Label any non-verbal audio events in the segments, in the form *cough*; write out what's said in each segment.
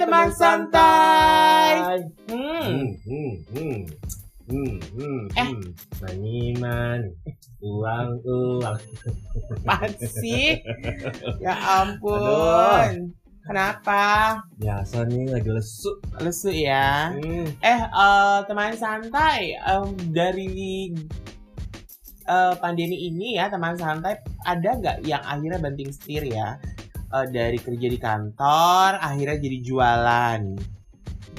teman santai. Hmm. Hmm, hmm, hmm. Hmm, hmm, Eh. hmm. Uang, uang. Apaan sih? *laughs* Ya ampun. Aduh. Kenapa? Biasa nih lagi lesu. Lesu ya. Hmm. Eh, eh, teman santai em, dari eh, pandemi ini ya teman santai ada nggak yang akhirnya banting setir ya Eh, dari kerja di kantor akhirnya jadi jualan.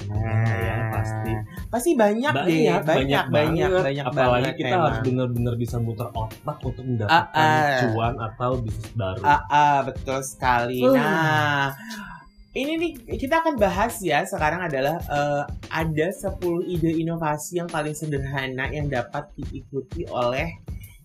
Nah, ya, pasti. pasti banyak, deh, banyak, banyak, banyak, banyak, Apalagi banget kita memang. harus benar-benar bisa muter otak untuk mendapatkan Ah, ah. cuan atau bisnis baru. Ah, ah, betul sekali. Uh. Nah, ini nih kita akan bahas ya sekarang adalah eh, ada 10 ide inovasi yang paling sederhana yang dapat diikuti oleh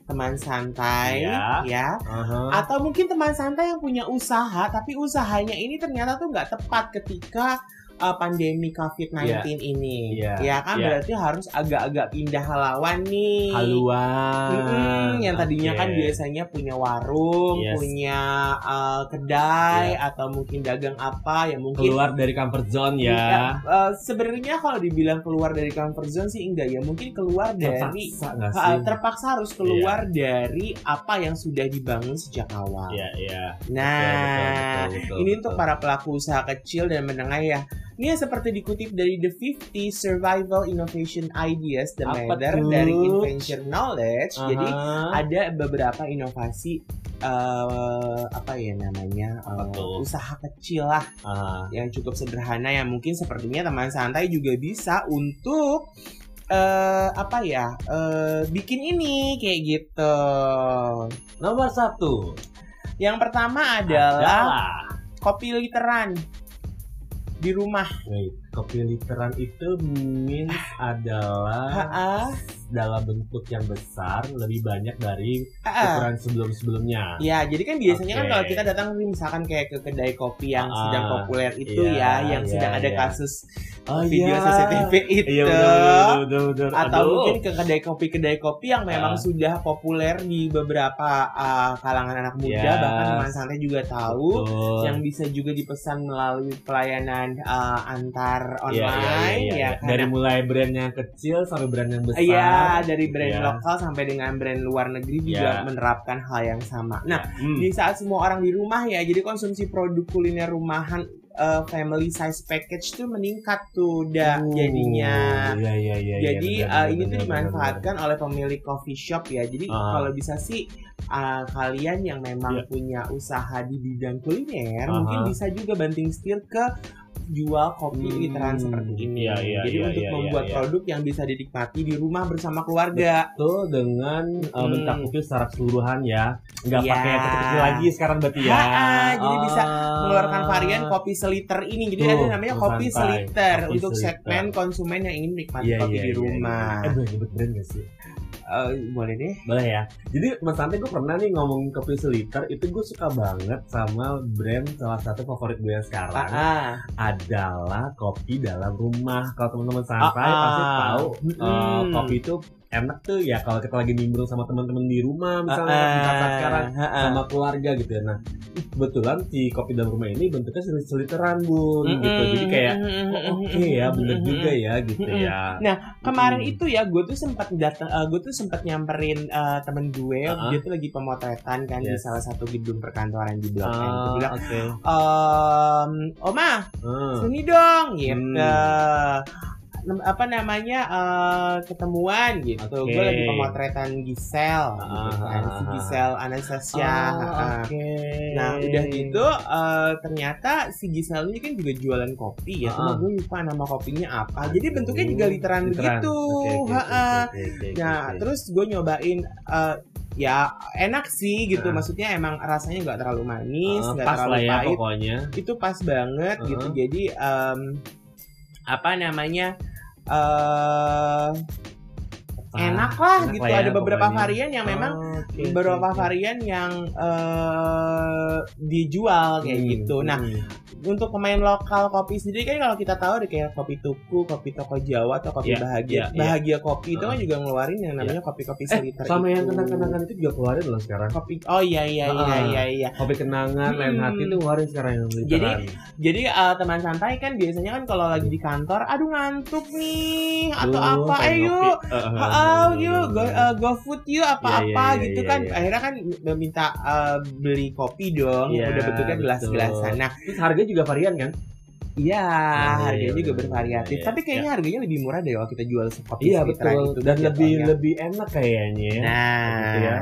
teman santai Ya. ya Aha. atau mungkin teman santai yang punya usaha tapi usahanya ini ternyata tuh nggak tepat ketika uh, pandemi COVID-19 ini Iya. ya kan Iya. berarti harus agak-agak pindah halawan nih Haluan. Mm-mm, yang tadinya Oke. kan biasanya punya warung, Yes. punya uh, kedai Iya. atau mungkin dagang apa ya mungkin keluar dari comfort zone ya. Ya, uh, sebenarnya kalau dibilang keluar dari comfort zone sih enggak ya mungkin keluar dari Terpaksa sih? uh, terpaksa harus keluar dari apa yang sudah dibangun sejak awal. Iya, iya. Nah, Betul, betul, betul, betul, ini betul. untuk para pelaku usaha kecil dan menengah ya. Ini seperti dikutip dari The 50 Survival Innovation Ideas, The Apa Matter tuh? dari Invention Knowledge. Jadi Aha. ada beberapa inovasi eh apa ya namanya tuh? usaha kecil lah Ah, yang cukup sederhana yang mungkin sepertinya teman santai juga bisa untuk eh apa ya eh bikin ini kayak gitu. nomor satu Yang pertama adalah kopi literan di rumah. Wait, kopi literan itu means adalah Ha-ha. Dalam bentuk yang besar lebih banyak dari Ha-ha. ukuran sebelum-sebelumnya. Ya, jadi kan biasanya kan Oke. kalau kita datang misalkan kayak ke kedai kopi yang Ah, sedang populer itu iya, ya, yang iya, sedang ada iya. kasus Oh, video iya. CCTV itu. Iya, betul, betul, betul, betul. atau Aduh. mungkin ke kedai kopi kedai kopi yang memang Ah. sudah populer di beberapa uh, kalangan anak muda Yes. bahkan teman santai juga tahu Betul. yang bisa juga dipesan melalui pelayanan uh, antar Iya, iya, online iya, iya. ya dari mulai brand yang kecil sampai brand yang besar. Iya dari brand Iya. lokal sampai dengan brand luar negeri juga Iya. menerapkan hal yang sama. Nah Hmm. di saat semua orang di rumah ya jadi konsumsi produk kuliner rumahan uh, family size package tuh meningkat tuh udah Uh, jadinya. Iya, iya, iya. Jadi iya, uh, benar, ini benar, tuh benar, dimanfaatkan oleh pemilik coffee shop ya. Jadi Ah. kalau bisa sih uh, kalian yang memang Iya. punya usaha di bidang kuliner Aha. mungkin bisa juga banting setir ke jual kopi Hmm. literan seperti ini. Iya, iya, Jadi iya, untuk iya, membuat iya, iya. produk yang bisa dinikmati di rumah bersama keluarga. Betul dengan uh, Hmm. mencakupi secara keseluruhan ya. Nggak Iya. pakai yang kecil-kecil lagi sekarang berarti ya. Ha-ha, jadi bisa Ah. Mengeluarkan varian kopi seliter ini. Jadi Tuh, ada namanya kopi santai. seliter Kopi untuk seliter. segmen konsumen yang ingin menikmati Iya, kopi iya, di iya, rumah. iya. Eh, boleh nyebut brand gak sih? Eh, boleh deh. Boleh ya. Jadi Mas Santai gue pernah nih ngomongin kopi seliter itu gue suka banget sama brand salah satu favorit gue yang sekarang Ah, adalah kopi dalam rumah. Kalau teman-teman santai Ah, ah. pasti tahu uh, Mm. kopi itu enak tuh ya kalau kita lagi nimbrung sama teman-teman di rumah misalnya di saat sekarang ah, ah. sama keluarga gitu ya. Nah, kebetulan si kopi dalam rumah ini bentuknya selit- seliteran bun Mm-mm. gitu. Jadi kayak oh, oke ya bener Mm-mm. juga ya gitu Mm-mm. ya. Nah, Kemarin Mm. itu ya, gue tuh sempat datang, gue tuh sempat nyamperin eh, temen gue, Ah. dia tuh lagi pemotretan kan di Yes. salah satu gedung perkantoran di Blok M. Dia bilang, oke. ehm, Oma, Hmm. sini dong, gitu. Hmm. Apa namanya eh, ketemuan gitu. Oke. Gue lagi pemotretan Gisel, gitu kan. si Ah. Gisel Anastasia. Oh, ah. oke. Nah udah gitu eh, ternyata si Gisel ini kan juga jualan kopi ya. Cuma Ah. gue lupa nama kopinya apa. Jadi bentuknya juga literan, Literan. begitu. Oke, Nah terus gue nyobain eh, ya enak sih gitu. Ah. Maksudnya emang rasanya nggak terlalu manis, Ah, nggak pas terlalu ya pahit. pokoknya. Itu pas banget Uh-huh. gitu. Jadi em, apa namanya? Eh enak lah Enak gitu. lah ya Ada beberapa pokoknya. varian yang memang Oke, beberapa oke. varian yang eh, dijual kayak Hmm, gitu. Nah, hmm. untuk pemain lokal kopi sendiri kan kalau kita tahu ada kayak kopi tuku, kopi toko Jawa atau kopi Iya, bahagia. iya, iya. bahagia kopi itu kan Uh-uh. juga ngeluarin yang namanya kopi-kopi eh, seliter sama itu. yang kenang-kenangan itu juga keluarin loh sekarang. kopi. Oh iya iya iya Uh-uh. iya iya. Kopi kenangan, lain Hmm. hati itu keluarin sekarang yang literan. Jadi eh, teman santai kan biasanya kan kalau lagi di kantor, aduh ngantuk nih atau Duh, apa, ayo. Uh, uh, uh, yuk, go, uh, go food yuk apa-apa Iya, iya, iya, gitu iya, kan. iya. Akhirnya kan minta uh, beli kopi dong. Iya, udah bentuknya gelas-gelasan. Nah, Terus harganya juga varian kan? iya, iya, harganya iya, juga iya, bervariatif. iya, Tapi kayaknya harganya lebih murah deh kalau kita jual kopi Iya betul. itu Dan kan lebih jatuhnya. lebih enak kayaknya. ya. Nah, Gitu ya.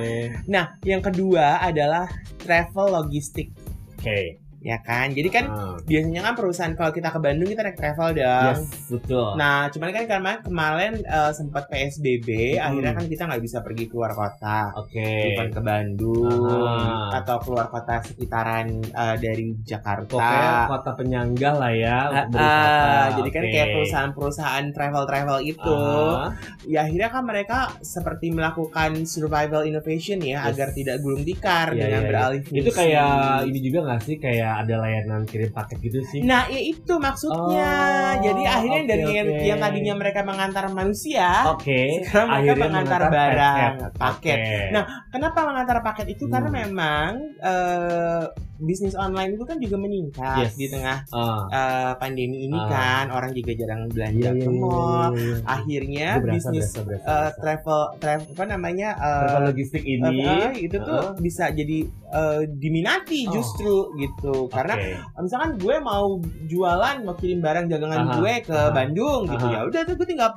Oke. nah, yang kedua adalah travel logistik, Oke. Ya kan? Jadi kan Ah. biasanya kan perusahaan kalau kita ke Bandung kita naik travel dong. Yes, betul. Nah, cuman kan karena kemarin eh, sempat PSBB, Hmm. akhirnya kan kita nggak bisa pergi keluar kota. Oke. bukan ke Bandung Aha. atau keluar kota sekitaran eh, dari Jakarta. Pokoknya kota penyangga lah ya berwisata. ah, jadi kan Oke. kayak perusahaan-perusahaan travel-travel itu, Ah, ya akhirnya kan mereka seperti melakukan survival innovation ya Yes. agar tidak gulung tikar Iya, dengan iya, beralih fungsi. itu kayak ini juga nggak sih kayak ada layanan kirim paket gitu sih? Nah, ya itu maksudnya. Oh, Jadi akhirnya oke, dari yang, oke. yang tadinya mereka mengantar manusia, Oke. sekarang mereka akhirnya mengantar mengantar barang, paket. paket. Nah, Kenapa mengantar paket itu? Karena Hmm. memang eh, bisnis online itu kan juga meningkat Yes. di tengah Ah. eh, pandemi ini Ah. kan. Orang juga jarang belanja Iya, iya, ke iya, mall. iya, iya. Akhirnya Itu berasa, bisnis berasa, berasa, eh, berasa. travel travel apa namanya eh, Travel logistik ini eh, itu tuh uh-uh. bisa jadi eh, diminati Oh. justru gitu. Karena Oke. misalkan gue mau jualan mau kirim barang dagangan Aha, gue ke aha, Bandung gitu aha. ya udah tuh gue tinggal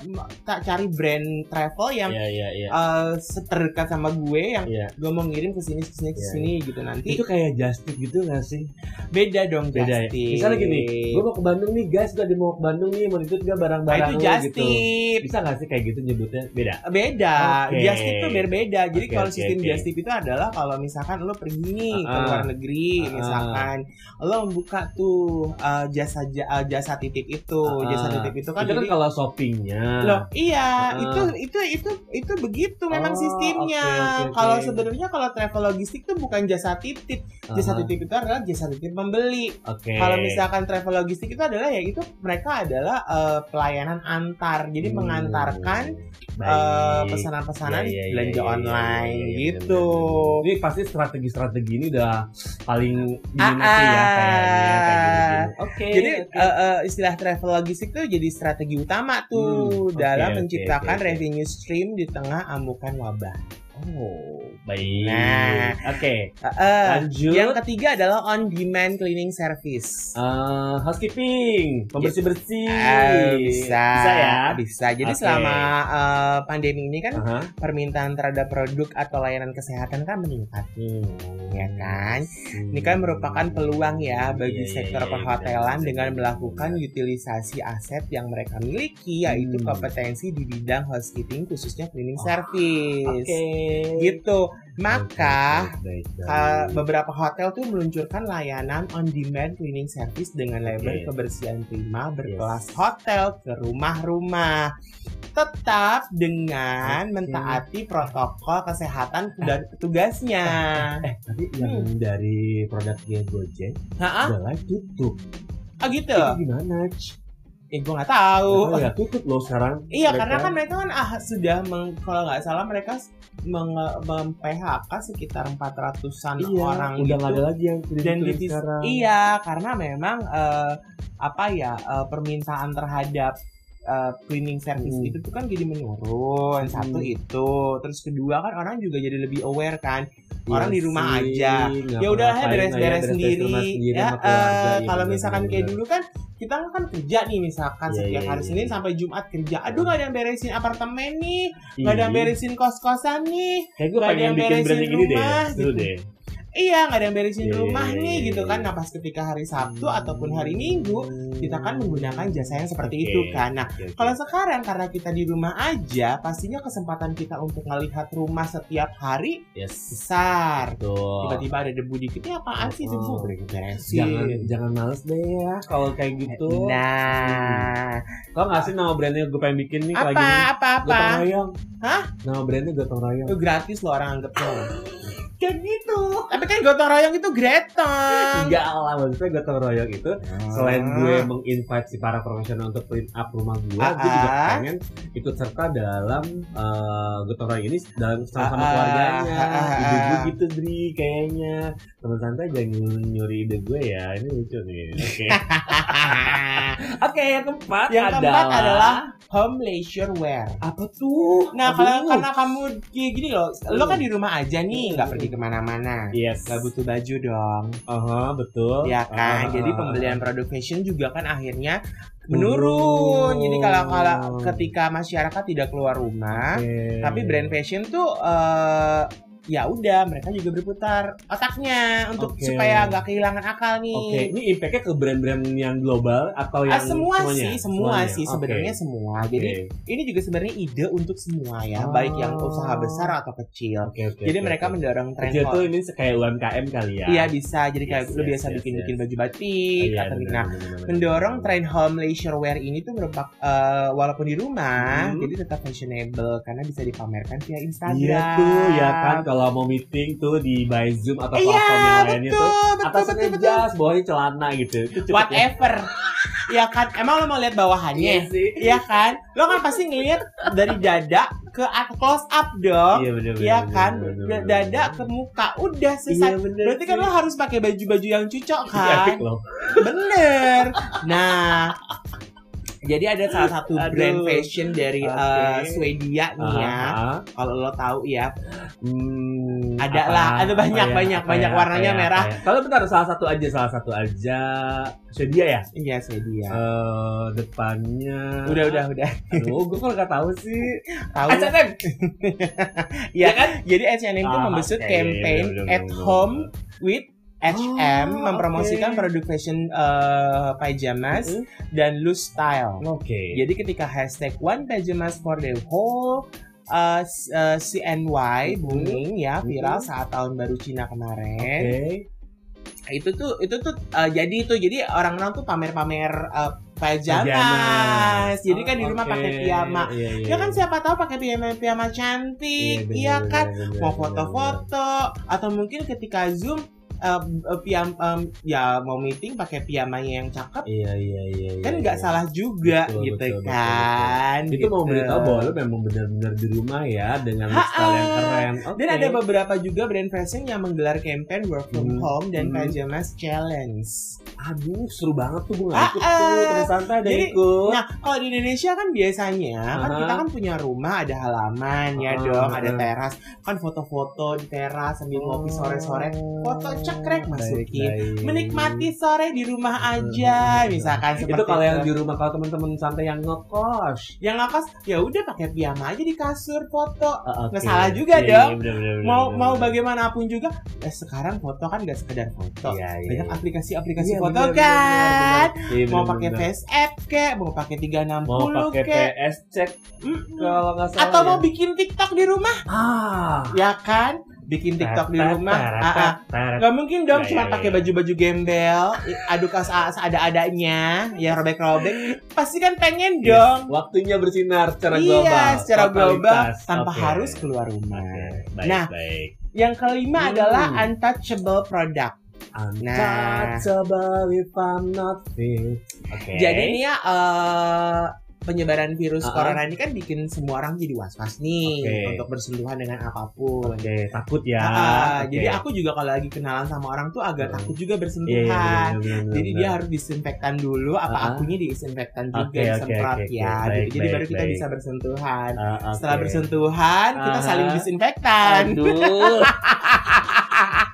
tak cari brand travel yang Iya, iya, iya. eh, terdekat sama gue yang Iya. gue mau ngirim ke sini ke sini ke Iya, sini gitu nanti Itu kayak just tip gitu gak sih? beda dong Beda ya. tip. Misalnya gini, gue mau ke Bandung nih guys, gue mau ke Bandung nih, mau nitip gak Nah, barang-barang itu lu just gitu. tip Bisa gak sih kayak gitu nyebutnya? Beda. beda Oke. just tip tuh berbeda jadi Oke, kalau sistem oke. just tip itu adalah kalau misalkan lo pergi nih ke Ah, luar negeri ah. misalkan lo membuka tuh uh, jasa ja- uh, jasa titip itu Ah, jasa titip itu kan itu kan kalau shoppingnya. Loh, iya, Ah. itu itu itu itu begitu memang Oh, sistemnya. oke, oke, oke. Kalau sebenarnya kalau travel logistik tuh bukan jasa titip. Jasa Aha, titip itu adalah jasa titip pembeli. Oke. Kalau misalkan travel logistik itu adalah ya itu mereka adalah eh, pelayanan antar. Jadi Hmm, mengantarkan eh, pesanan-pesanan Iya, iya, iya, belanja iya, iya, online iya, iya, gitu. benar-benar. Ini pasti strategi-strategi ini udah paling Ah, diminati ya kayaknya kayak ah. Oke. Jadi oke. eh, eh, istilah travel logistik tuh jadi strategi utama tuh Hmm, dalam oke, menciptakan oke, oke. revenue stream di tengah amukan wabah. oh, baik. Nah. oke. Eh, eh, Lanjut. Yang ketiga adalah on demand cleaning service. Eh, housekeeping, pembersih bersih. Eh, bisa, Bisa ya. Bisa. Jadi Oke. selama eh, pandemi ini kan Aha. permintaan terhadap produk atau layanan kesehatan kan meningkat nih, ya kan? Hmm. Ini kan merupakan peluang ya bagi Iya, sektor iya, iya, perhotelan benar, dengan melakukan utilisasi aset yang mereka miliki yaitu Hmm. kompetensi di bidang housekeeping khususnya cleaning Oh, service. Oke. Gitu. Maka Baik, baik, baik, Uh, beberapa hotel tuh meluncurkan layanan on demand cleaning service dengan label Oke. kebersihan prima berkelas hotel ke rumah-rumah. Tetap dengan Oke. mentaati protokol kesehatan dan petugasnya. Eh, tapi yang dari produknya Gojek live tutup. ah gitu. Itu gimana? Ci? Eh, gue nggak tahu. Oh, ya tutup loh sekarang. Iya, Mereka- karena kan mereka kan ah, sudah meng, kalau nggak salah mereka meng, mem-PHK sekitar 400-an iya, orang udah gitu. ada lagi yang dan ditis- sekarang. iya karena memang eh, apa ya eh, permintaan terhadap eh, cleaning service Hmm. itu tuh kan jadi menurun satu Hmm. itu terus kedua kan orang juga jadi lebih aware kan Iya orang di rumah sih, aja. ya udah lah ya, beres-beres sendiri rumah sendiri ya keluarga, iya, kalau benar, misalkan kayak dulu kan kita kan kerja nih misalkan Iya, setiap iya, hari iya, Senin iya. sampai Jumat kerja aduh gak ada yang beresin apartemen nih Ih, gak ada yang beresin kos-kosan nih Kayak gue nggak ada pengen yang bikin beresin branding ini deh. rumah, gitu. deh. Iya nggak ada yang beresin Iya, rumah iya, nih iya, gitu kan. nah pas ketika hari Sabtu ataupun hari Minggu kita kan menggunakan jasa yang seperti Oke. itu kan. Nah oke. kalau sekarang karena kita di rumah aja pastinya kesempatan kita untuk melihat rumah setiap hari yes. besar. Betul. Tiba-tiba ada debu dikit ini apaan sih Oh. debu? udah beresin jangan jangan males deh ya kalau kayak gitu. nah. Tau gak sih nama brandnya gue pengen bikin nih apa lagi apa apa? Gotong royong. Hah? Nama brandnya gotong royong. Itu gratis loh orang anggapnya *gasps* kayak gitu tapi kan gotong royong itu greton Enggak lah maksudnya gotong royong itu Selain gue menginvite si para profesional untuk clean up rumah gue Gue juga Ah. pengen ikut serta dalam eh, gotong royong ini dalam sama-sama Ah, ah. keluarganya Ah, ah, gue ah. gitu Dri kayaknya Teman santai jangan nyuri ide gue ya Ini lucu nih. Oke. *laughs* Oke yang keempat yang adalah, keempat adalah home leisure wear. Apa tuh? Nah, Aduh. kalau karena kamu kayak gini loh, lo kan di rumah aja nih, nggak pergi ke mana-mana, Yes. Nggak butuh baju dong, Aha, betul. Ya kan? Ah, Jadi ah, pembelian produk fashion juga kan akhirnya menurun. Jadi kalau kalau ketika masyarakat tidak keluar rumah, Oke. tapi brand fashion tuh eh, ya udah mereka juga berputar otaknya untuk Oke. supaya nggak kehilangan akal nih. Oke, ini impactnya ke brand-brand yang global atau Ah, yang semua semuanya? sih, semua Semuanya? sih sebenarnya semua. Oke. Jadi ini juga sebenarnya ide untuk semua ya, Oh. baik yang usaha besar atau kecil. Oke, oke, Jadi oke, mereka oke. mendorong tren kok. tuh ini kayak UMKM kali ya. Iya bisa, jadi kayak Yes, lu yes, biasa yes, bikin-bikin yes. baju batik Iya, atau bener, nah bener, bener, mendorong bener. tren home leisure wear ini tuh merupakan eh, walaupun di rumah Hmm. jadi tetap fashionable karena bisa dipamerkan via Instagram. Iya tuh, ya kan kalau mau meeting tuh di by Zoom atau Iya, platform yang lainnya betul, tuh betul, atasnya betul, betul. jas, bawahnya celana gitu. Itu ya. Whatever. ya kan, emang lo mau lihat Iya bawahannya? sih. Iya kan? Lo kan pasti ngeliat dari dada ke close up dong. Iya bener bener. Iya kan? bener, bener, bener, Dada bener. ke muka. Udah Iya selesai. bener. Berarti kan sih. lo harus pakai baju-baju yang cocok kan? loh. Bener. Nah, jadi ada salah satu Aduh. brand fashion dari eh, Swedia nih ya. Ah. Kalau lo tahu ya, Hmm, Ada apa- lah, ada banyak, ya, banyak, banyak ya, warnanya ya, merah. ya. Kalau bentar salah satu aja, salah satu aja. Swedia ya? iya Swedia. Eh depannya. udah, udah, udah. Aduh, gue kok nggak tahu sih. Tahu. H&M. *laughs* ya kan? Jadi H&M itu Ah, membesut campaign iya, iya, iya, at iya, iya. home with H&M Oh, mempromosikan oke. produk fashion eh, pajamas Mhm. dan loose style. Oke. Jadi ketika hashtag one pajamas for the whole uh, s- uh, CNY Mhm. booming ya viral Mhm. saat tahun baru Cina Oke. kemarin. Itu tuh itu tuh uh, jadi itu jadi orang-orang tuh pamer-pamer uh, pajamas. Pajamas. Jadi kan di rumah Oke. pakai piyama. Iya, iya, Ya kan iya. siapa tahu pakai piyama-piyama cantik, bener, iya bener, kan? bener, Mau foto-foto atau mungkin ketika Zoom uh, uh, piyam um, ya mau meeting pakai piyamanya yang cakep. Iya, iya, iya. iya, kan nggak iya. salah juga Betul, gitu betul, betul, kan. Itu gitu. mau beritahu bahwa lu memang benar-benar di rumah ya dengan Ha-ha. style yang keren. Dan Oke. ada beberapa juga brand fashion yang menggelar campaign work from Hmm. home dan Hmm. pajamas challenge. Aduh, seru banget tuh gue nggak ikut tuh, terus santai ada Jadi, ikut. Nah, kalau di Indonesia kan biasanya kan Aha. kita kan punya rumah ada halaman ya Ah, dong, ada teras. Kan foto-foto di teras sambil ngopi Oh, sore-sore, foto cekrek masukin. baik. Menikmati sore di rumah aja, Hmm. misalkan seperti itu kalau yang di rumah kalau teman-teman santai yang ngekos. yang ngakos ya udah pakai piyama aja di kasur foto. Ah, oke. Nggak salah juga Iya, dong. bener, bener, Mau bener, mau bagaimanapun juga, ya sekarang foto kan gak sekedar foto. Iya, iya, Banyak iya. aplikasi-aplikasi Iya, foto bener, kan. bener, bener. Mau pakai face app kek, mau pakai 360 mau pakai. PS cek Mm-mm. kalau nggak salah Atau ya. mau bikin TikTok di rumah, ah ya kan? Bikin TikTok di rumah. Ah, ah. Gak mungkin dong cuma pakai baju-baju gembel, aduk as ada-adanya, ya robek-robek. Pasti kan pengen dong. waktunya bersinar secara global Iya, secara global tanpa harus keluar rumah. Nah, baik. Yang kelima Hmm. adalah untouchable product. Nah. Untouchable if I'm not fit. Oke. Jadi ini ya eh, penyebaran virus Uh-uh. corona ini kan bikin semua orang jadi was-was nih Oke. untuk bersentuhan dengan apa pun. Oke, takut ya. Ah, Oke. Jadi aku juga kalau lagi kenalan sama orang tuh agak Hmm. takut juga Iya, iya, bersentuhan. bener, bener, bener, Jadi dia bener. harus disinfektan dulu, apa Ah. akunya disinfektan juga, oke, disemprot oke, oke. ya. Baik, gitu. Jadi baik, baru kita baik. bisa bersentuhan. Ah, oke. Setelah bersentuhan, kita Aha. saling disinfektan. Aduh. *laughs*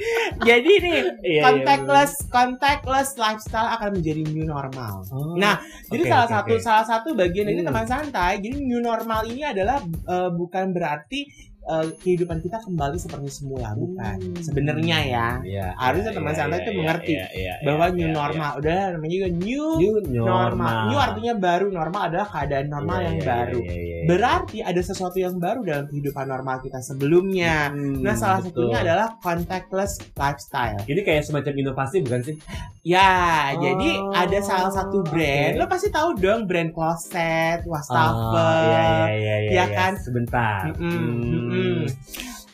*laughs* Jadi nih, Iya, iya, contactless contactless lifestyle akan menjadi new normal. Oh, Nah, Jadi Oke, salah oke, satu salah satu bagian ini Hmm. teman santai. Jadi new normal ini adalah eh, bukan berarti eh, kehidupan kita kembali seperti semula bukan Hmm. sebenarnya ya Iya, Harusnya iya, teman iya, santai iya, tuh iya, mengerti iya, iya, bahwa iya, new iya, normal udah namanya juga new, iya. New normal. normal. new artinya baru normal adalah keadaan normal Iya, yang iya, baru iya, iya, iya. berarti ada sesuatu yang baru dalam kehidupan normal kita sebelumnya Hmm, nah salah betul. satunya adalah contactless lifestyle ini kayak semacam inovasi bukan sih? Ya, Oh. jadi ada salah satu brand. oke. Lo pasti tahu dong brand closet, wastafel. Oh, iya, iya, iya, iya, Ya iya. kan? Sebentar. Mm-mm, Hmm. mm-mm.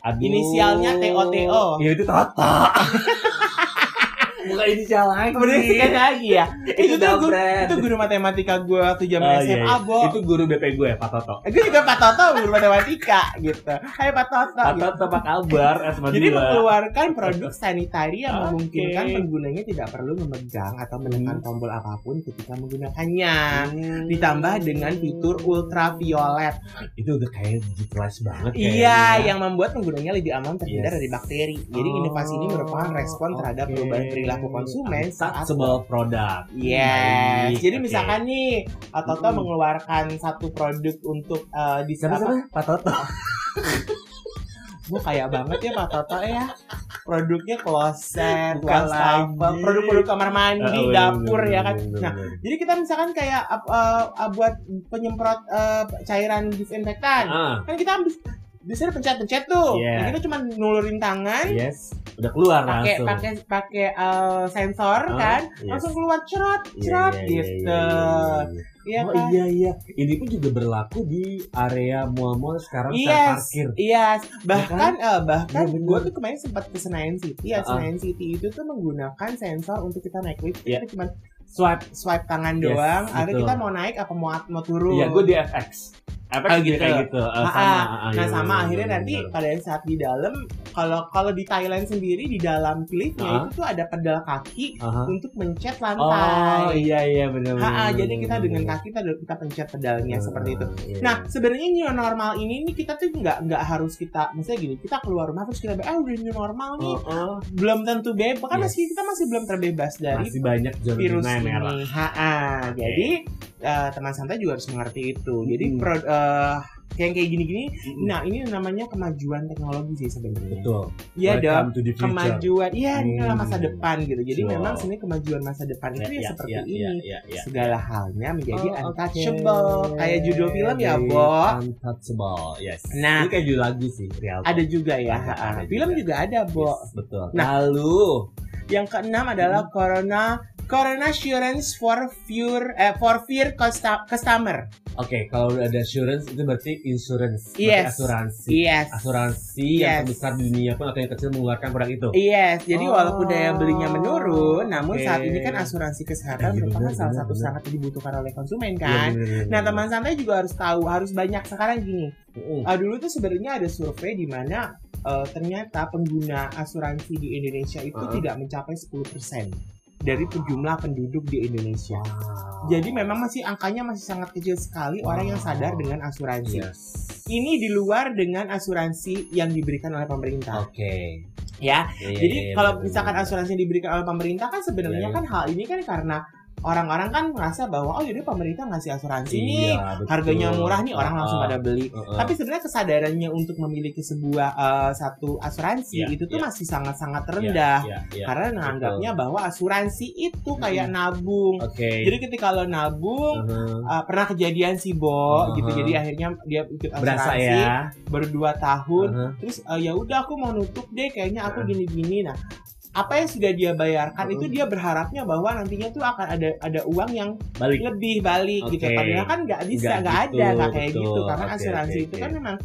Aduh. Inisialnya TOTO. Ya itu Toto. *laughs* Bukan inisial lagi. Kemudian sekali lagi ya. itu tuh guru, itu guru matematika gue waktu zaman Oh, iya, SMA, iya. Bo. Itu guru BP gue, Pak Toto. Gue juga Pak Toto guru matematika gitu. Hai Pak Toto. Pak gitu. Toto apa kabar? SMA Jadi mengeluarkan produk sanitari yang Oke. memungkinkan penggunanya tidak perlu memegang atau menekan Hmm. tombol apa pun ketika menggunakannya. Hmm. Ditambah dengan fitur ultraviolet itu udah kayak digitalized banget Iya, kayaknya. yang membuat penggunanya lebih aman terhindar Yes. dari bakteri. Jadi Oh, inovasi ini merupakan respon terhadap oke. perubahan perilaku konsumen saat Untouchable product. Yes. Baik, Jadi oke. misalkan nih Toto Mm-mm. mengeluarkan satu produk untuk eh, di siapa apa? siapa? Pak Toto. *laughs* Gue kayak banget ya Pak Toto ya. Produknya kloset, Bukan wastafel, lagi. produk-produk kamar mandi, Oh, dapur bener, ya kan. bener, Nah, bener. jadi kita misalkan kayak eh, eh, buat penyemprot eh, cairan disinfektan. ah, Kan kita habis biasanya pencet-pencet tuh. Iya. Nah, kita cuma nulurin tangan, yes, udah keluar pakai langsung. pakai pakai eh, sensor Ah, kan yes. langsung keluar cerot Iya, cerot iya, iya, gitu iya, iya, iya. Iya oh kan? iya iya, ini pun juga berlaku di area mall-mall sekarang Yes, parkir. yes. Bahkan eh, bahkan Iya, bener. gue tuh kemarin sempat ke Senayan City ya. Ah, ah. Senayan City itu tuh menggunakan sensor untuk kita naik lift. Iya. Kita cuma Swipe. swipe tangan Yes, doang. Betul. kita mau naik apa mau mau turun. Iya, gue di FX. Juga gitu. kayak gitu. Ah, sama. ah. ah, Nah iya, sama iya, akhirnya iya, nanti iya. pada saat di dalam kalau kalau di Thailand sendiri di dalam liftnya Ah. itu tuh ada pedal kaki Aha. untuk mencet Oh lantai. iya iya benar. Ha, benar, jadi benar, kita benar, dengan benar. kaki kita kita pencet pedalnya seperti itu. Iya, Nah, iya. sebenarnya new normal ini nih kita tuh nggak nggak harus kita misalnya gini, kita keluar rumah terus kita ah udah new normal nih. Oh, oh. Belum tentu bebas, kan Yes. masih kita masih belum terbebas dari masih banyak virus zona yang merah. ini. Ha-ha. Jadi eh, teman santai juga harus mengerti itu. Jadi Mm. pro, eh, yang kayak gini-gini, Mm-mm. nah ini namanya kemajuan teknologi sih sebenarnya. betul. Iya dong. Kemajuan, iya ini adalah masa Hmm. depan gitu. Jadi Sure. memang sebenarnya kemajuan masa depan itu ya, seperti ya, ini. ya, ya, ya. Segala halnya menjadi Oh, untouchable. Kayak judul film ya, Bo. Untouchable, yes. Nah. ini kayak judul lagu sih, real. Ada juga ya. Ada Film juga. juga ada, Bo. Yes, betul. Nah. Lalu, Yang keenam adalah Hmm. Corona Corona Assurance for Fear eh, for Fear Customer. oke, kalau udah ada assurance itu berarti insurance, berarti Yes. asuransi. Yes. Asuransi yang Yes. terbesar di dunia pun atau yang kecil mengeluarkan produk itu. Yes, jadi Oh, walaupun daya belinya menurun, namun oke. saat ini kan asuransi kesehatan Iya, merupakan salah satu benar. sangat dibutuhkan oleh konsumen Iya, kan. bener, bener, Nah, bener. teman santai juga harus tahu, harus banyak sekarang gini. Mm-mm. Ah, dulu tuh sebenarnya ada survei di mana eh, ternyata pengguna asuransi di Indonesia itu Uh-uh. tidak mencapai 10% dari jumlah penduduk di Indonesia. Jadi memang masih angkanya masih sangat kecil sekali Wow. orang yang sadar dengan asuransi. Yes. Ini di luar dengan asuransi yang diberikan oleh pemerintah, Oke. ya. Iya, iya, Jadi iya, kalau bener, misalkan bener. asuransi yang diberikan oleh pemerintah kan sebenarnya Iya, kan hal ini kan karena orang-orang kan merasa bahwa oh jadi pemerintah ngasih asuransi nih, Iya, betul. harganya murah nih orang langsung Uh-uh. pada beli. Uh-uh. Tapi sebenarnya kesadarannya untuk memiliki sebuah eh, satu asuransi Iya, itu tuh iya. masih sangat-sangat Iya, rendah. iya, iya. Karena menganggapnya bahwa asuransi itu kayak nabung. Oke. Jadi ketika lo nabung Uh-huh. uh, pernah kejadian sih Bo Uh-huh. gitu. Jadi akhirnya dia ikut berasa asuransi ya. baru dua tahun. Uh-huh. Terus uh, ya udah aku mau nutup deh kayaknya aku Uh-huh. gini-gini. Nah, apa yang sudah dia bayarkan itu dia berharapnya bahwa nantinya tuh akan ada ada uang yang Balik. lebih balik gitu. Oke. Padahal kan nggak bisa, Nggak gitu, ada, nggak kayak betul. gitu. Karena Oke, asuransi oke, itu oke. kan memang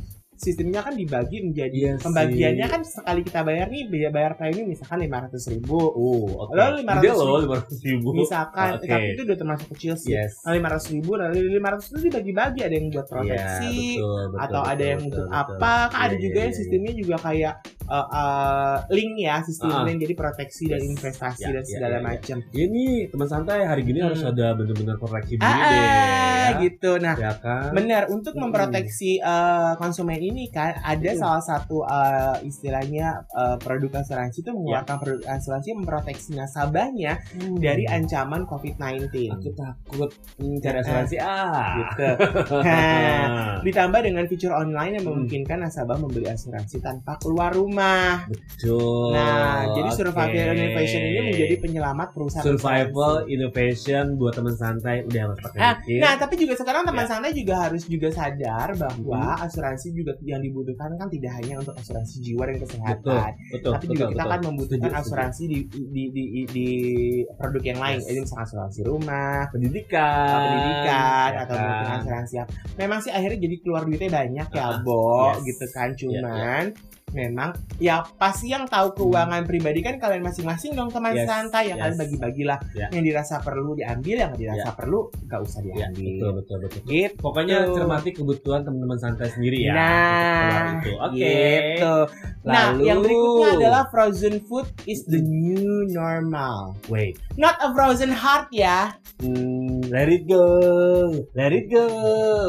sistemnya kan dibagi menjadi Iya pembagiannya sih. kan sekali kita bayar nih biaya bayar premi misalkan lima ratus ribu Oh, oke. Lalu 500 Gede loh ribu. 500 ribu. misalkan Oke. tapi itu udah termasuk kecil sih Yes. lima ratus ribu lalu lima ratus itu dibagi-bagi ada yang buat Iya, proteksi betul, betul, atau ada betul, yang betul, untuk betul. apa kan ada Iya, juga iya, yang iya, sistemnya juga kayak uh, uh, link ya sistem Ah. link jadi proteksi dan Yes. investasi Ya, dan ya, segala ya, ya. macam iya. Ya nih teman santai hari gini Hmm. harus ada bener-bener koreksi diri Ah, deh. Ya. gitu. Nah, Ya kan? benar untuk Mm-mm. memproteksi eh, konsumen ini kan ada Mm. salah satu eh, istilahnya eh, produk asuransi itu mengeluarkan produk asuransi memproteksi nasabahnya Hmm. dari ancaman COVID-19. aku takut hmm, Eh, asuransi ah. Gitu. Nah, *laughs* *laughs* ditambah dengan fitur online yang Hmm. memungkinkan nasabah membeli asuransi tanpa keluar rumah. Betul. Nah, jadi. Survival Innovation ini menjadi penyelamat perusahaan survival asuransi. innovation buat teman santai udah harus pakai Ah, mikir. Nah, tapi juga sekarang teman Ya. santai juga harus juga sadar bahwa Hmm. asuransi juga yang dibutuhkan kan tidak hanya untuk asuransi jiwa dan betul, kesehatan, betul, tapi betul, juga kita betul. kan membutuhkan Setuju, setuju. asuransi di, di, di, di, di produk yang lain, Yes. jadi misalnya asuransi rumah, pendidikan, pendidikan ya atau kan? mungkin asuransi apa. Memang sih akhirnya jadi keluar duitnya banyak ya, Ah, Bo, yes. gitu kan. Ya, Cuman memang ya pasti yang tahu keuangan pribadi kan kalian masing-masing dong teman Yes, santai ya kalian yes. bagi-bagilah Ya. yang dirasa perlu diambil yang dirasa perlu nggak usah Ya, diambil. betul, betul, betul. Gitu. Pokoknya cermati kebutuhan teman-teman santai sendiri ya. Nah, itu. Oke. gitu. Nah, Lalu- yang berikutnya adalah frozen food is the new normal. Wait. Not a frozen heart ya, Hmm, let it go. Let it go.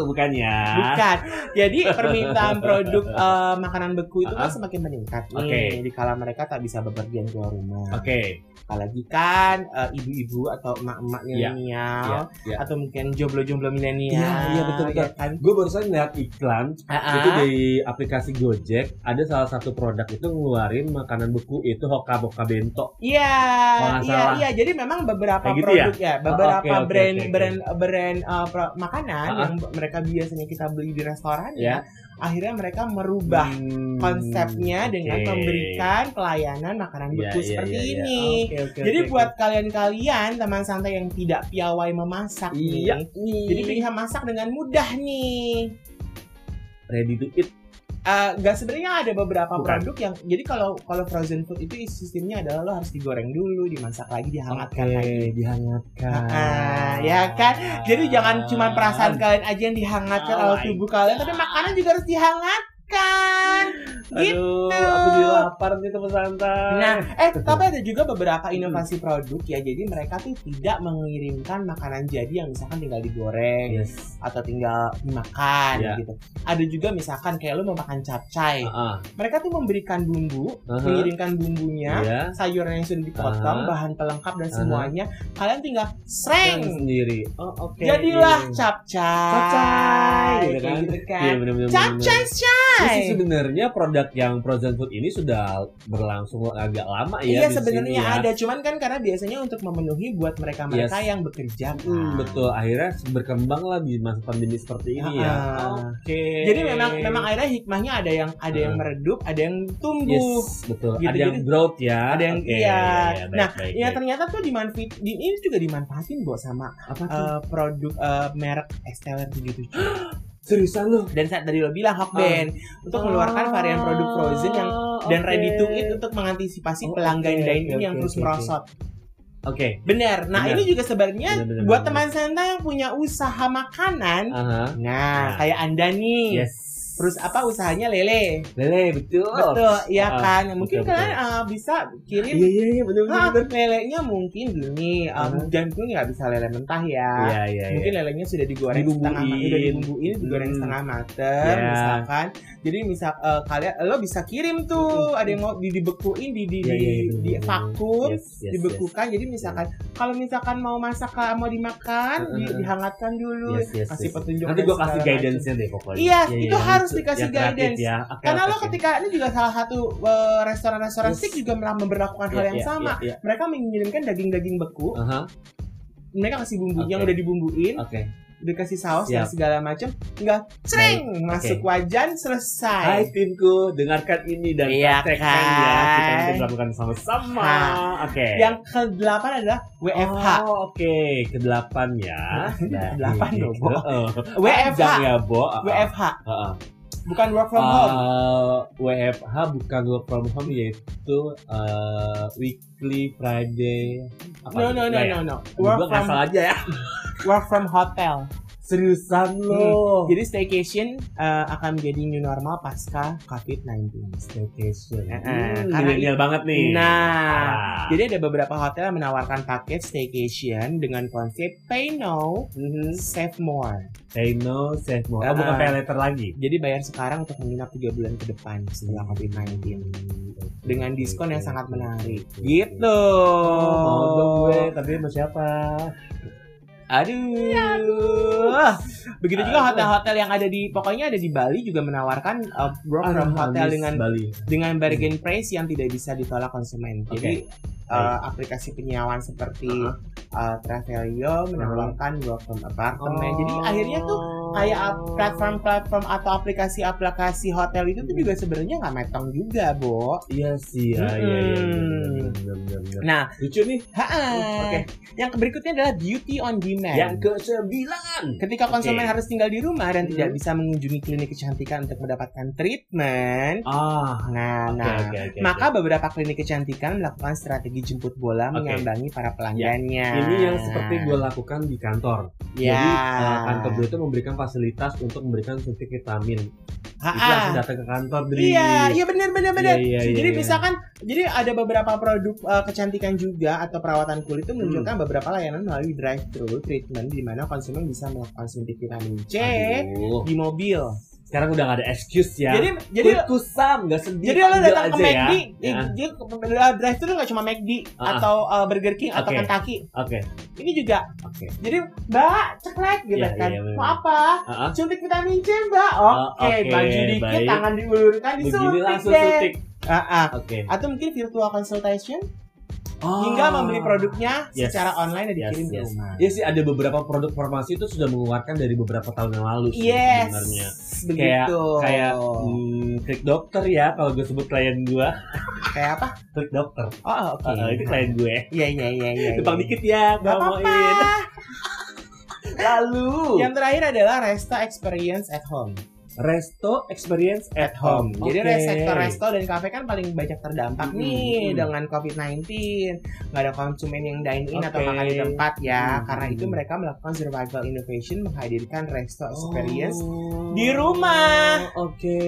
Bukan ya? bukan. Jadi permintaan produk *laughs* eh, makanan beku itu kan Ah. Semakin meningkat nih. Oke. Di kala mereka tak bisa bepergian keluar rumah. Oke. Apalagi kan eh, ibu-ibu atau emak-emak Iya. milenial Ya, ya. atau mungkin jomblo-jomblo milenial. Iya, iya, betul, betul. ya kan? Gue barusan lihat iklan Ah, itu di aplikasi Gojek ada salah satu produk itu ngeluarin makanan beku itu hoka boka bento. Iya, iya, iya. Jadi memang beberapa Kayak gitu produk ya, beberapa oke, oke, brand, oke, oke. brand, brand, uh, pro- makanan ah. yang mereka biasanya kita beli di restoran Ya. ya, akhirnya mereka merubah Hmm, konsepnya dengan memberikan pelayanan makanan Iya, beku iya, seperti iya, iya. ini. Oke, oke, Jadi oke, buat kalian-kalian teman santai yang tidak piawai memasak Iya nih, jadi bisa masak dengan mudah nih. ready to eat. Gak sebenarnya ada beberapa Bukan. produk yang jadi kalau kalau frozen food itu sistemnya adalah lo harus digoreng dulu, dimasak lagi, dihangatkan Oke, lagi. dihangatkan. Ah, ya kan? Jadi jangan cuma perasaan kalian aja yang dihangatkan Oh oleh tubuh kalian, tapi makanan juga harus dihangatkan. Aduh, gitu. aku jadi lapar nih teman santai. Nah, eh *laughs* tapi ada juga beberapa inovasi produk ya. Jadi mereka tuh tidak mengirimkan makanan jadi yang misalkan tinggal digoreng yes. atau tinggal dimakan Ya. gitu. Ada juga misalkan kayak lu mau makan capcay. Ah, Mereka tuh memberikan bumbu, aha. mengirimkan bumbunya, Iya. sayuran yang sudah dipotong, Aha. bahan pelengkap dan Aha. semuanya. Kalian tinggal sreng. sendiri. Oh, oke. Jadilah capcay. Capcay, gitu kan? gitu kan. Iya. Capcay, Terus sih sebenarnya produk yang frozen food ini sudah berlangsung agak lama ya Iya sebenarnya ya. ada, cuman kan karena biasanya untuk memenuhi buat mereka-mereka Yes. yang bekerja. kan. Hmm, betul. Akhirnya berkembang lah di masa pandemi seperti ini ya. Ah. Oke. Jadi memang memang akhirnya hikmahnya ada yang ada yang Hmm. meredup, ada yang tumbuh. Yes, betul. Gitu, ada yang jadi- growth ya. Ada yang Oke, iya. baik, nah, baik, ya baik. ternyata tuh dimanfaat di, ini juga dimanfaatin buat sama apa tuh? eh, produk eh, merek Esteller 77. *gasps* Seriusan lu? Dan saat tadi lo bilang Hokben untuk mengeluarkan varian produk frozen yang dan Ah, ready to eat untuk mengantisipasi Oh, pelanggan oke, dine-in oke, yang oke, terus oke. merosot. Oke. Benar. Nah, Benar. ini juga sebenarnya Benar, benar, buat teman santai yang punya usaha makanan. Aha. Nah, Nah. kayak Anda nih. Yes. Terus apa usahanya lele? Lele, betul. Betul, iya Ah, kan. Mungkin betul, kalian uh, bisa kirim Iya, iya, iya, betul, betul, Ah, betul. lelenya mungkin gini, um, Ah. dan mungkin nggak bisa lele mentah ya. Iya, iya, iya. Mungkin lelenya sudah digoreng Dibumbuin. setengah matang, udah dibumbuin, digoreng Hmm. setengah mateng, Ya. misalkan. Jadi misal uh, kalian lo bisa kirim tuh, ada yang mau di dibekuin, di di Iya, di, iya, iya, di betul, vakum, Yes, yes, dibekukan. Jadi misalkan kalau misalkan mau masak uh, mau dimakan, di- Uh-uh. dihangatkan dulu, Yes, yes, kasih yes. petunjuk. Nanti gue kasih guidance-nya deh pokoknya. Iya, itu harus yang- dikasih yang kreatif guidance. Ya. Oke, Karena oke, lo oke. ketika ini juga salah satu uh, restoran-restoran Yes. steak juga memperlakukan hal Iya, yang iya, sama. iya, iya. Mereka mengirimkan daging-daging beku, Aha, mereka kasih bumbu Oke. yang udah dibumbuin, Oke. Udah kasih saus dan segala macam, tinggal cereng masuk wajan Hai selesai. timku, dengarkan ini dan Iya praktekkan kan? ya. Kita nanti melakukan sama-sama. Nah, Oke. Yang kedelapan adalah WFH. Oh, oke. Ya. *laughs* Kedelapan ini. loh, Bo. Heeh. WFH. Panjang ya, Bo. Heeh. WFH, Heeh. Bukan work from home. Uh, WFH bukan work from home yaitu uh, weekly Friday. Apa No gitu? no no Nggak ya? no no. Gua Work from ngasal aja ya. work from hotel. Seriusan lo. Jadi staycation uh, akan menjadi new normal pasca COVID-19. staycation. Eh, Hmm, karena milenial banget nih. Nah, Ah. jadi ada beberapa hotel yang menawarkan paket staycation dengan konsep pay no, Mhm. save more. Say no, save more. Ah. Oh, bukan pay later lagi. Jadi bayar sekarang untuk menginap 3 bulan ke depan setelah COVID-19 dengan diskon yang sangat menarik. Gitu. Oh, mau dong gue, tapi sama siapa? Aduh. Begitu juga Aduh. hotel-hotel yang ada di pokoknya ada di Bali juga menawarkan uh, work from Aduh, hotel dengan Bali. dengan bargain price yang tidak bisa ditolak konsumen. Oke. Jadi uh, aplikasi penyewaan seperti Uh-huh. uh, Travelio menawarkan work from apartment. Oh. Jadi akhirnya tuh kayak ap- platform-platform atau aplikasi-aplikasi hotel itu tuh juga sebenarnya nggak metong juga, Bo. Iya sih, ya, iya, iya, iya. Nah, lucu nih. Oke. Yang berikutnya adalah beauty on demand. Yang ke sembilan. Ketika konsumen harus tinggal di rumah dan tidak bisa mengunjungi klinik kecantikan untuk mendapatkan treatment, Ah, nah, nah, maka beberapa klinik kecantikan melakukan strategi jemput bola menyambangi para pelanggannya. ini yang seperti gue lakukan di kantor. Ya. Jadi uh, kantor gue itu memberikan fasilitas untuk memberikan suntik vitamin. Ha, Itu langsung datang ke kantor, Dri. Iya, iya benar benar benar. Iya, iya, jadi iya, misalkan jadi ada beberapa produk uh, kecantikan juga atau perawatan kulit itu menunjukkan Hmm. beberapa layanan melalui drive thru treatment di mana konsumen bisa melakukan suntik vitamin C Aduh. di mobil. Sekarang udah gak ada excuse ya. Jadi jadi Kulitku sam, gak sedih. Jadi lo datang ke McD, ya. eh, Ya. dia ke- drive thru nggak cuma McD Ah. atau uh, Burger King atau Oke. Kentucky. Oke, Ini juga. oke. Jadi Mbak ceklek gitu Iya, kan. iya, bener. Mau apa? Ah, ah. Suntik vitamin C Mbak. Oke, Oh, oke, baju dikit, baik. tangan diulurkan, Begini disuntik langsung deh. suntik. Ah, ah. Oke. Atau mungkin virtual consultation Oh. hingga membeli produknya Yes. secara online dan Yes, dikirim ke yes. rumah. Iya sih ada beberapa produk farmasi itu sudah mengeluarkan dari beberapa tahun yang lalu sih Yes, sebenarnya. begitu. Kayak hmm, klik dokter ya kalau gue sebut klien gue kayak apa? klik dokter. Oh, oke. Ah, itu klien gue. Iya, iya, iya, iya. Iya. dikit ya, Gak ngomongin. apa-apa. *laughs* Lalu Yang terakhir adalah Resta Experience at Home. Resto experience at home. Jadi Oke. sektor resto dan kafe kan paling banyak terdampak Mm-mm, nih mm. dengan COVID-19. Nggak ada konsumen yang dine in atau Oke. makan di tempat ya. Mm, Karena itu mereka melakukan survival innovation menghadirkan resto Oh. experience di rumah. Oke.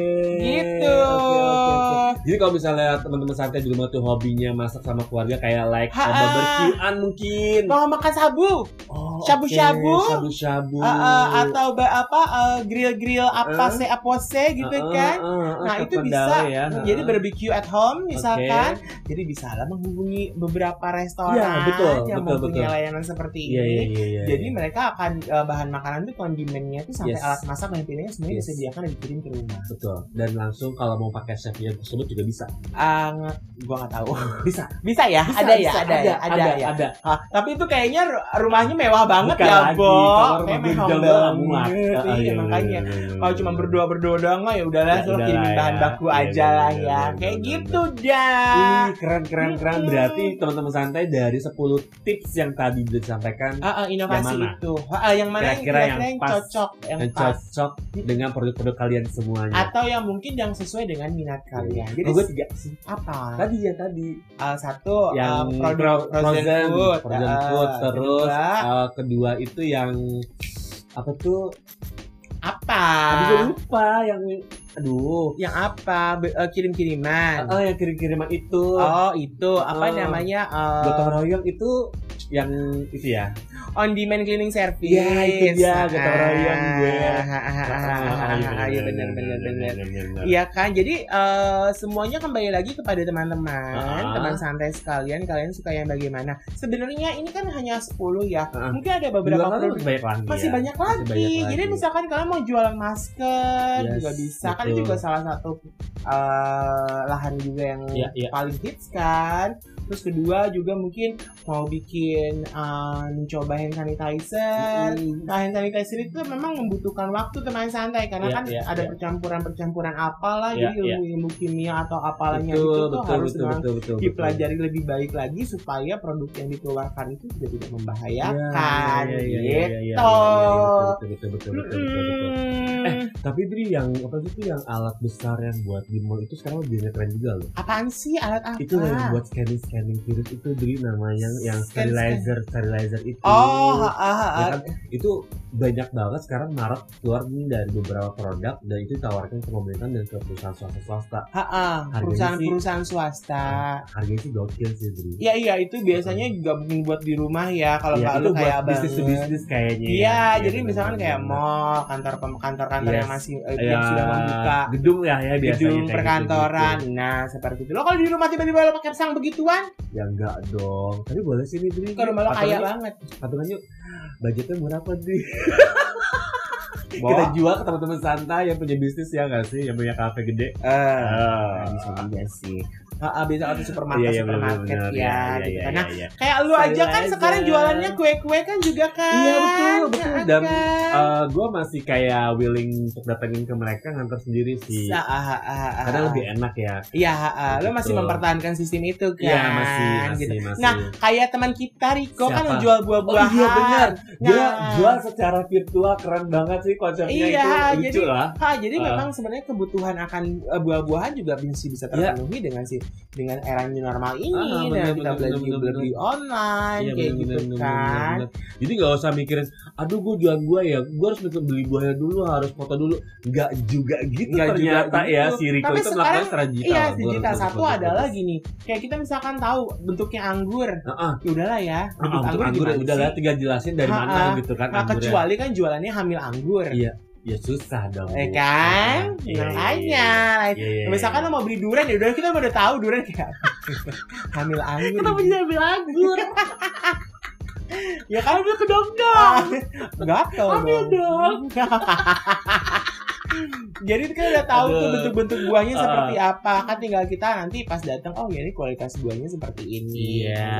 Gitu. Oke, oke, oke. Jadi kalau misalnya teman-teman santai di rumah tuh hobinya masak sama keluarga kayak like barbekyuan mungkin. Mau makan sabu Oh, Shabu-shabu. Shabu-shabu. Uh, uh, atau apa uh, grill-grill apa Uh. Se apa se gitu Uh, uh, kan. uh, uh, Nah ke itu bisa ya. jadi barbecue at home misalkan. Oke. Jadi bisa lah menghubungi beberapa restoran Iya, betul, yang betul, mempunyai betul. layanan seperti Iya, ini. iya, iya, iya. Jadi mereka akan uh, bahan makanan tuh kondimennya tuh sampai Yes. alat masak dan pilihnya semuanya Yes. disediakan dan dikirim ke rumah. betul. Dan langsung kalau mau pakai chef yang tersebut juga bisa. Ah, nge- gua nggak tahu. *laughs* Bisa. Bisa ya? Bisa, ada ya, bisa. ada, ya, ada, ya. ada. Ah, tapi itu kayaknya ru- rumahnya mewah banget Bukan ya, Bo. Kayak mobil mewah banget. muat. Iya, Ah, iya, makanya. iya, iya, iya, Kalau iya, cuma iya. Berdua berdua doang mah ya udahlah, Ya kirimin ya. bahan baku Iya, aja iya, lah iya, ya. iya, Kayak iya, gitu dah. Ih, keren keren keren. Berarti teman-teman santai dari 10 tips yang tadi disampaikan Ah, ah, inovasi Yang mana? itu. Ah, yang mana yang Kira-kira yang yang pas, cocok, yang yang pas. cocok dengan produk-produk kalian semuanya. Atau yang mungkin yang sesuai dengan minat kalian. Jadi Oh, gue tiga sih. apa? Tadi ya tadi Ah, satu yang ah, produk fro- frozen, food, frozen terus kedua, uh, kedua itu yang apa tuh? Apa? Tadi gue lupa yang aduh. Yang apa? Be- eh, kirim-kiriman. Oh, yang kirim-kiriman itu. Oh, itu apa Oh. namanya? eh, Gotong royong itu yang itu ya. on demand cleaning service. Iya, itu dia, gotong royong gue. Ah, Iya benar benar benar. Iya kan, jadi eh, semuanya kembali lagi kepada teman-teman, Ah. teman santai sekalian, kalian suka yang bagaimana? Sebenarnya ini kan hanya 10 ya, Ah. mungkin ada Beberapa produk masih banyak lagi. masih ya. banyak lagi. Masih banyak Jadi lagi. misalkan kalian mau jualan masker Yes, juga bisa, kan itu betul. juga salah satu eh, lahan juga yang Iya, iya. paling hits kan. Terus kedua juga mungkin mau bikin mencoba hand sanitizer. Mm. Nah, hand sanitizer itu memang membutuhkan waktu teman santai karena Iya, kan iya, ada iya. percampuran-percampuran apalah Iya, jadi iya. ilmu-ilmu kimia atau apalanya betul, itu tuh betul, harus betul, betul, betul, betul. dipelajari lebih baik lagi supaya produk yang dikeluarkan itu juga tidak Iya, membahayakan gitu. betul, betul, betul, betul, betul, betul. Eh, tapi Dri yang apa sih itu yang alat besar yang buat di mall itu sekarang lebih keren juga loh. apaan sih alat apa? Itu yang buat scanning scanning virus itu Dri namanya yang Scan- sterilizer sterilizer itu. Oh, ha, ha, ha, Ya kan? itu banyak banget sekarang marak keluar nih dari beberapa produk dan itu ditawarkan ke pemerintah dan ke perusahaan swasta swasta. ha, ha. Harganya perusahaan-perusahaan swasta. Harganya sih gokil sih Dri. Iya iya itu biasanya juga mungkin buat di rumah ya kalau Iya, nggak itu lu kayak bisnis bisnis kayaknya. Iya, ya. jadi bener, misalkan kayak mall, kantor kantor-kantor yang Yes. masih eh, Ya, yang sudah membuka, gedung ya ya biasanya gedung kayak perkantoran. gitu-gitu. Nah, seperti itu. Lo kalau di rumah tiba-tiba lo pakai sang begituan, Ya enggak dong. Tapi boleh sih nih Dri. kalau lo kaya banget. patungan yuk. Budgetnya murah apa Dri? Bawa. *laughs* Kita jual ke teman-teman santai yang punya bisnis ya nggak sih? Yang punya kafe gede. Ah. nah, bisa juga sih. Ah, ah, bisa supermarket, Iya, iya, supermarket bener-bener. ya, Iya, gitu iya, kan. Nah, iya, iya. kayak lu aja kan Sterilizer. sekarang jualannya kue-kue kan juga kan. Iya betul betul Ya dan kan? gue masih kayak willing untuk datengin ke mereka nganter sendiri sih ah, ah, ah, ah. karena lebih enak ya Iya, ah, ah. lo masih mempertahankan sistem itu kan. Iya masih masih gitu. masih Nah, kayak teman kita Riko kan Siapa? jual oh buah-buahan. iya benar dia Nah. jual secara virtual keren banget sih konsepnya Iya, itu lucu jadi- lah Ha, jadi Ah. memang sebenarnya kebutuhan akan eh, buah-buahan juga bisa bisa terpenuhi dengan si dengan era new normal ini Ah, dengan bener, kita bener, beli bener, bener. online Iya, kayak bener, gitu bener, bener, kan. bener, bener. jadi nggak usah mikirin aduh gue jualan buah ya gue harus beli buahnya dulu harus foto dulu nggak juga gitu Nggak juga ternyata gitu. ya si Rico Tapi itu sekarang- melakukan secara digital Iya, digital satu adalah gini. Kayak kita misalkan tahu bentuknya anggur. Heeh. Ya udahlah ya, bentuk untuk anggur, anggur ya udah lah tinggal jelasin dari Ah, mana ah. gitu kan Nah, anggurnya. kecuali kan jualannya hamil anggur. Iya. Ya susah dong Eh kan? Makanya. iya, iya, iya, Misalkan iya. lo mau beli durian ya udah kita udah tahu durian kayak *laughs* hamil anggur. kenapa jadi ambil anggur *laughs* Ya kan udah kedong dong. Gatel Ambil dong. *laughs* Jadi kan udah tahu tuh Aduh. bentuk-bentuk buahnya Ah. seperti apa. Kan tinggal kita nanti pas datang oh ya ini kualitas buahnya seperti ini. iya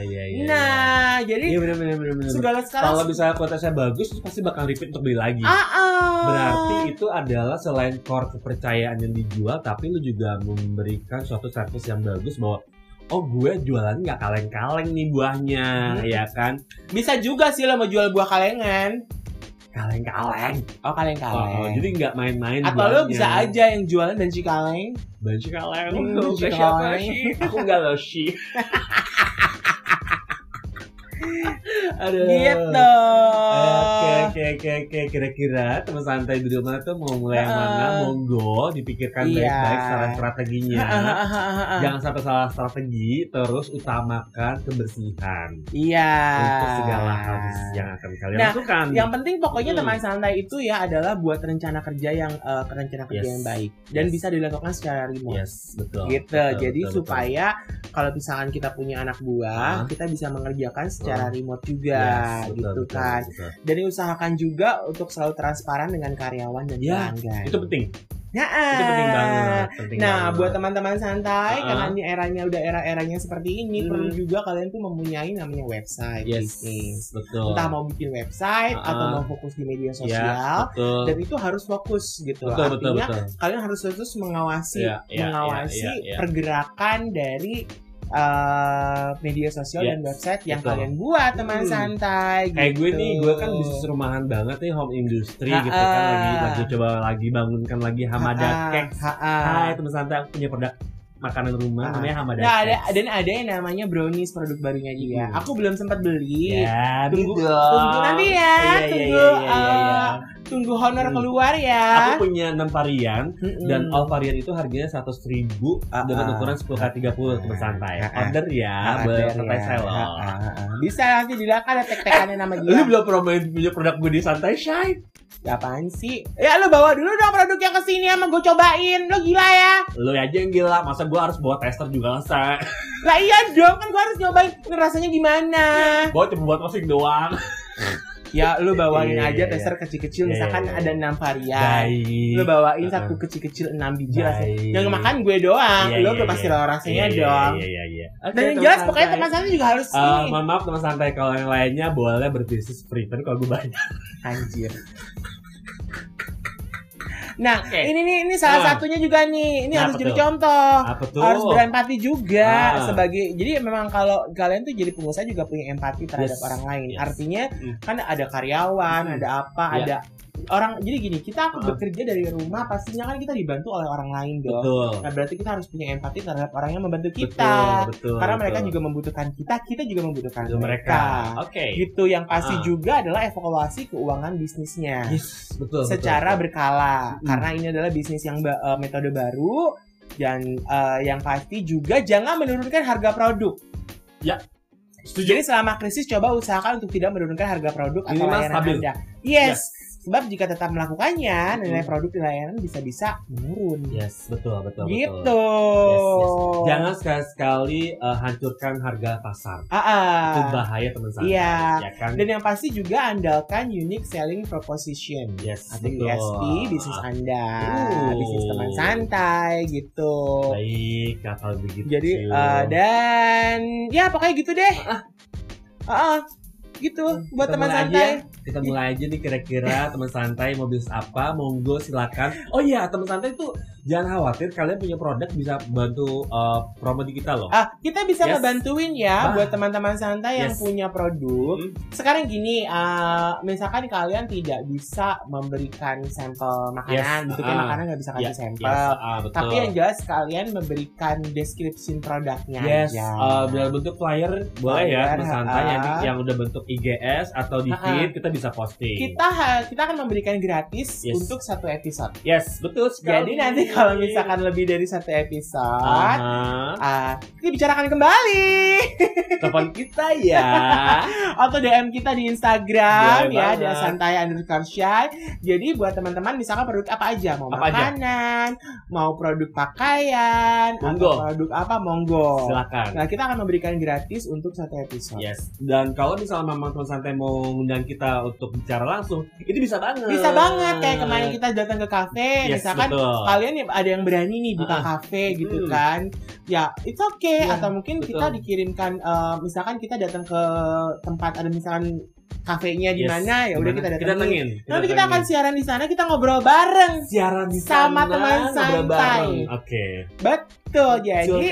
iya iya Nah, jadi iya benar benar benar benar segala sekarang kalau misalnya kualitasnya bagus pasti bakal repeat untuk beli lagi Ah, ah. Berarti itu adalah selain core kepercayaan yang dijual, tapi lu juga memberikan suatu service yang bagus bahwa oh gue jualan nggak kaleng-kaleng nih buahnya, Hmm. ya kan? bisa juga sih lo mau jual buah kalengan. Kaleng-kaleng. Oh, Oh, kaleng-kaleng. jadi nggak main-main Atau lo bisa aja yang jualan dan kaleng. Banci kaleng. Hmm, banci kaleng. Aku nggak lo sih. *laughs* Aduh. Gitu. Oke oke oke oke kira-kira teman santai di rumah tuh mau mulai yang mana Heeh. monggo dipikirkan Iya. baik-baik secara strateginya Jangan sampai salah strategi terus utamakan kebersihan Iya. untuk segala hal yang akan kalian Nah, lakukan Yang penting pokoknya Hmm. teman santai itu ya adalah buat rencana kerja yang eh, rencana kerja Yes. yang baik dan Yes. bisa dilakukan secara remote. yes betul Gitu. betul, Jadi betul, supaya kalau misalkan kita punya anak buah, Ah. kita bisa mengerjakan secara Ah. remote betul. Juga Yes, betul, gitu betul, kan. betul. Dan diusahakan juga untuk selalu transparan dengan karyawan dan Ya, pelanggan. itu penting Nah, itu penting banget penting Nah, banget. buat teman-teman santai, Ah. karena ini eranya udah era-eranya seperti ini, Hmm. perlu juga kalian tuh mempunyai namanya website yes bisnis. betul Entah mau bikin website Ah. atau mau fokus di media ya sosial, betul dan itu harus fokus gitu. betul betul Artinya betul kalian harus terus mengawasi, Iya, iya, mengawasi iya, iya, iya. pergerakan dari uh, media sosial dan Yes, website yang betul. kalian buat teman Hmm. santai. kayak gue gitu. nih gue kan bisnis rumahan banget nih home industry Ha-ha. gitu kan lagi lagi coba lagi bangunkan lagi Hamada Cakes ha-ha. Hai teman santai aku punya produk makanan rumah Ah. namanya Hamada Nah, ada dan ada yang namanya brownies produk barunya dia. Hmm. Aku belum sempat beli. ya Tunggu- gitu. tunggu nanti ya, Iya, iya, tunggu, iya, iya, iya, uh, iya. Tunggu honor Hmm. keluar ya. aku punya 6 varian Mm-mm. dan all varian itu harganya 100 ribu Ah, dengan ah. ukuran 10 x 30 teman santai Ah, ah. order ya Ah, boleh ada santai ya. Ah, ah, ah. Bisa nanti dilihat ada tek-tekannya nama lu dia. belum promoin punya produk gue di santai shy Ya apaan sih? Ya lu bawa dulu dong produk yang ke sini sama gue cobain. Lu gila ya? lu aja yang gila masa gue harus bawa tester juga say Lah iya dong kan gue harus nyobain rasanya gimana. bawa cuma buat posting doang Ya lu bawain Iya, aja iya, tester kecil-kecil Iya, misalkan iya, iya. ada 6 varian. baik Lu bawain Ah, satu kecil-kecil 6 biji rasanya. Yang makan gue doang. Iya, lu iya, udah pasti iya. lo rasanya Iya, iya, dong. Iya iya iya. Oke, Dan yang jelas pokoknya santai. teman santai juga harus ini. mohon maaf teman santai kalau yang lainnya boleh berbisnis free kalau gue banyak. Anjir. Nah, Oke. ini nih ini salah Ah. satunya juga nih. Ini Nah, harus apa jadi contoh. Tuh? Harus berempati juga Ah. sebagai jadi memang kalau kalian tuh jadi pengusaha juga punya empati terhadap Yes. orang lain. Yes. Artinya Hmm. kan ada karyawan, Hmm. ada apa, Iya. ada orang jadi gini kita Uh-uh. bekerja dari rumah pastinya kan kita dibantu oleh orang lain dong Betul. nah berarti kita harus punya empati terhadap orang yang membantu kita Betul, betul. karena mereka betul. juga membutuhkan kita kita juga membutuhkan Betul, mereka, Oke. gitu yang pasti Ah. juga adalah evaluasi keuangan bisnisnya Yes, betul. secara betul, berkala Mm. karena ini adalah bisnis yang ba- eh, metode baru dan eh, yang pasti juga jangan menurunkan harga produk. Ya. Setuju. Jadi selama krisis coba usahakan untuk tidak menurunkan harga produk atau Minimal layanan stabil. Anda. Yes. Sebab jika tetap melakukannya, nilai Mm. produk dan layanan bisa-bisa menurun. Yes, betul, betul, gitu. betul. Yes, yes. Jangan sekali-sekali eh, hancurkan harga pasar. Ah, ah. Itu bahaya teman saya. Iya. Ya kan? Dan yang pasti juga andalkan unique selling proposition. Yes, Atau betul. USP bisnis Anda, Uh. bisnis teman santai gitu. Baik, kalau begitu. Jadi eh, dan ya pokoknya gitu deh. Ah, ah, gitu buat teman mulai aja santai. ya. Kita mulai aja nih kira-kira teman santai mau apa monggo silakan. Oh iya teman santai tuh jangan khawatir kalian punya produk bisa bantu uh, promo di kita loh Ah, kita bisa Yes. ngebantuin ya Ah. buat teman-teman santai yang Yes. punya produk. Hmm. Sekarang gini, ah, misalkan kalian tidak bisa memberikan sampel makanan, Yes. gitu kan Ah. makanan nggak bisa kasih Ya, sampel. yes, betul. Tapi yang jelas kalian memberikan description produknya Yes, aja. uh, dalam bentuk flyer boleh ya Flyer, teman santai ah. yang, yang udah bentuk IGS atau di feed kita bisa posting. kita kita akan memberikan gratis Yes. untuk satu episode. Yes, betul sekali. Jadi nanti *laughs* kalau misalkan lebih dari satu episode, Aha. ah, kita bicarakan kembali. *laughs* telepon kita ya. atau DM kita di Instagram ya banget. di santai underscore shy. Jadi buat teman-teman misalkan produk apa aja, mau Apa aja? makanan, mau produk pakaian, Monggo. atau produk apa monggo. Silakan. Nah kita akan memberikan gratis untuk satu episode. Yes. Dan kalau misalnya memang teman santai mau ngundang kita untuk bicara langsung, itu bisa banget. Bisa banget kayak kemarin kita datang ke kafe, Yes, misalkan betul. kalian ya ada yang berani nih buka Uh-uh. kafe gitu Hmm. kan. Ya, it's okay Iya, atau mungkin betul. kita dikirimkan eh, misalkan kita datang ke tempat ada misalkan kafenya di Yes. mana ya udah kita Kita datangin. datengin. Nanti kita akan siaran di sana, kita ngobrol bareng. siaran di Sama sana, teman ngobrol santai. Oke. Betul, Betul jadi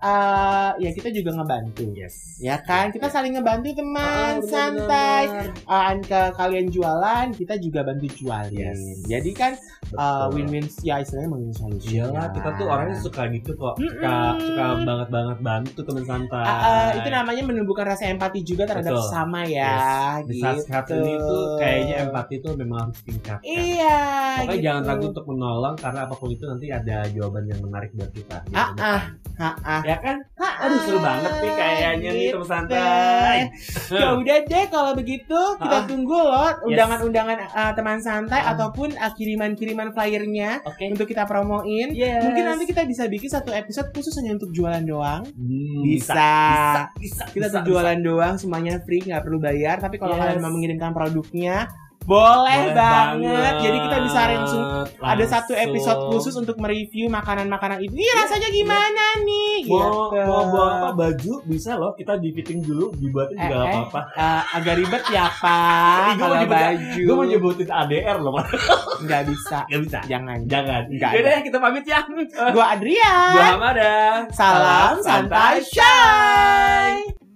eh, ya kita juga ngebantu. Yes. Ya kan, kita saling ngebantu teman benar-benar. santai. Ah, ke kalian jualan, kita juga bantu jualin. Yes. Jadi kan uh, win-win ya istilahnya win-win solution. Iyalah, kita tuh orangnya suka gitu kok. Suka Mm-mm. suka banget banget bantu teman santai. Ah, ah, itu namanya menumbuhkan rasa empati juga terhadap Betul. sesama ya. Di saat saat gitu. ini tuh kayaknya empati tuh memang harus tingkatkan. Iya. Pokoknya gitu. jangan ragu untuk menolong karena apa pun itu nanti ada jawaban yang menarik buat kita. Ah, ah, ah, ah. Ya kan? Ah, Aduh seru banget nih kayaknya nih gitu. teman santai. Ya udah deh kalau begitu kita Ah. tunggu loh undangan-undangan uh, teman santai Ah. ataupun uh, kiriman-kiriman flyernya Oke. untuk kita promoin. Yes. Mungkin nanti kita bisa bikin satu episode khusus hanya untuk jualan doang. Hmm, Bisa. bisa, bisa, Kita bisa, jualan doang semuanya free nggak perlu bayar. Tapi kalau Yes. kalian mau mengirimkan produknya boleh, Boleh banget. Jadi kita bisa langsung ada satu episode khusus untuk mereview makanan-makanan itu. Ini rasanya gimana nih? mau Gitu. mau bawa apa? Baju bisa loh. Kita di fitting dulu dibuatin juga Eh, eh. apa-apa. Eh, agak ribet ya *laughs* pak Ih, gua mau kalau nyebut- baju. gue mau nyebutin ADR loh *laughs* nggak bisa. *laughs* Nggak bisa. Jangan. Jangan. Nggak Yaudah ada. kita pamit ya. Gua Adria gue Hamada. Salam santai shy